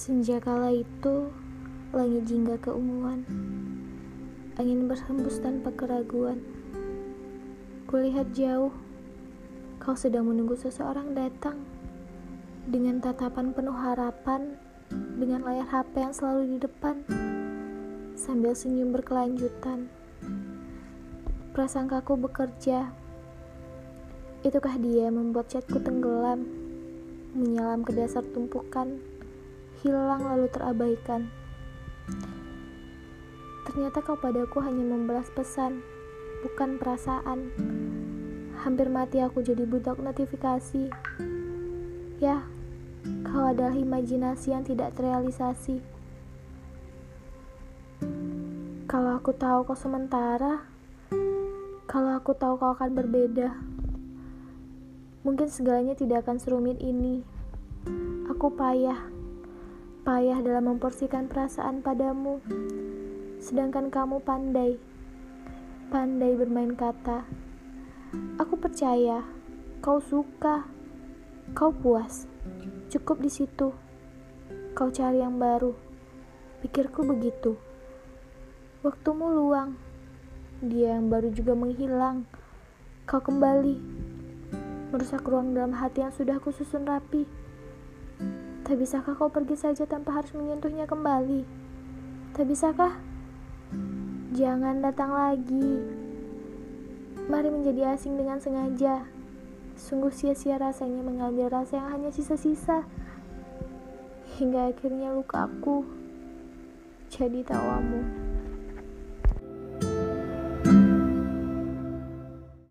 Senja kala itu, langit jingga keunguan. Angin berhembus tanpa keraguan. Kulihat jauh, kau sedang menunggu seseorang datang. Dengan tatapan penuh harapan, dengan layar HP yang selalu di depan, sambil senyum berkelanjutan. Prasangkaku bekerja. Itukah dia membuat chatku tenggelam, menyelam ke dasar tumpukan, hilang lalu terabaikan. Ternyata kau padaku hanya membalas pesan, bukan perasaan. Hampir mati aku jadi budak notifikasi. Ya, kau adalah imajinasi yang tidak terrealisasi. Kalau aku tahu kau sementara, kalau aku tahu kau akan berbeda, mungkin segalanya tidak akan serumit ini. Aku payah payah dalam memporsikan perasaan padamu, sedangkan kamu pandai, pandai bermain kata. Aku percaya kau suka, kau puas, cukup di situ. Kau cari yang baru, pikirku begitu. Waktumu luang, dia yang baru juga menghilang. Kau kembali, merusak ruang dalam hati yang sudah kususun rapi. Tak bisakah kau pergi saja tanpa harus menyentuhnya kembali? Tak bisakah? Jangan datang lagi. Mari menjadi asing dengan sengaja. Sungguh sia-sia rasanya mengambil rasa yang hanya sisa-sisa. Hingga akhirnya lukaku jadi tawamu.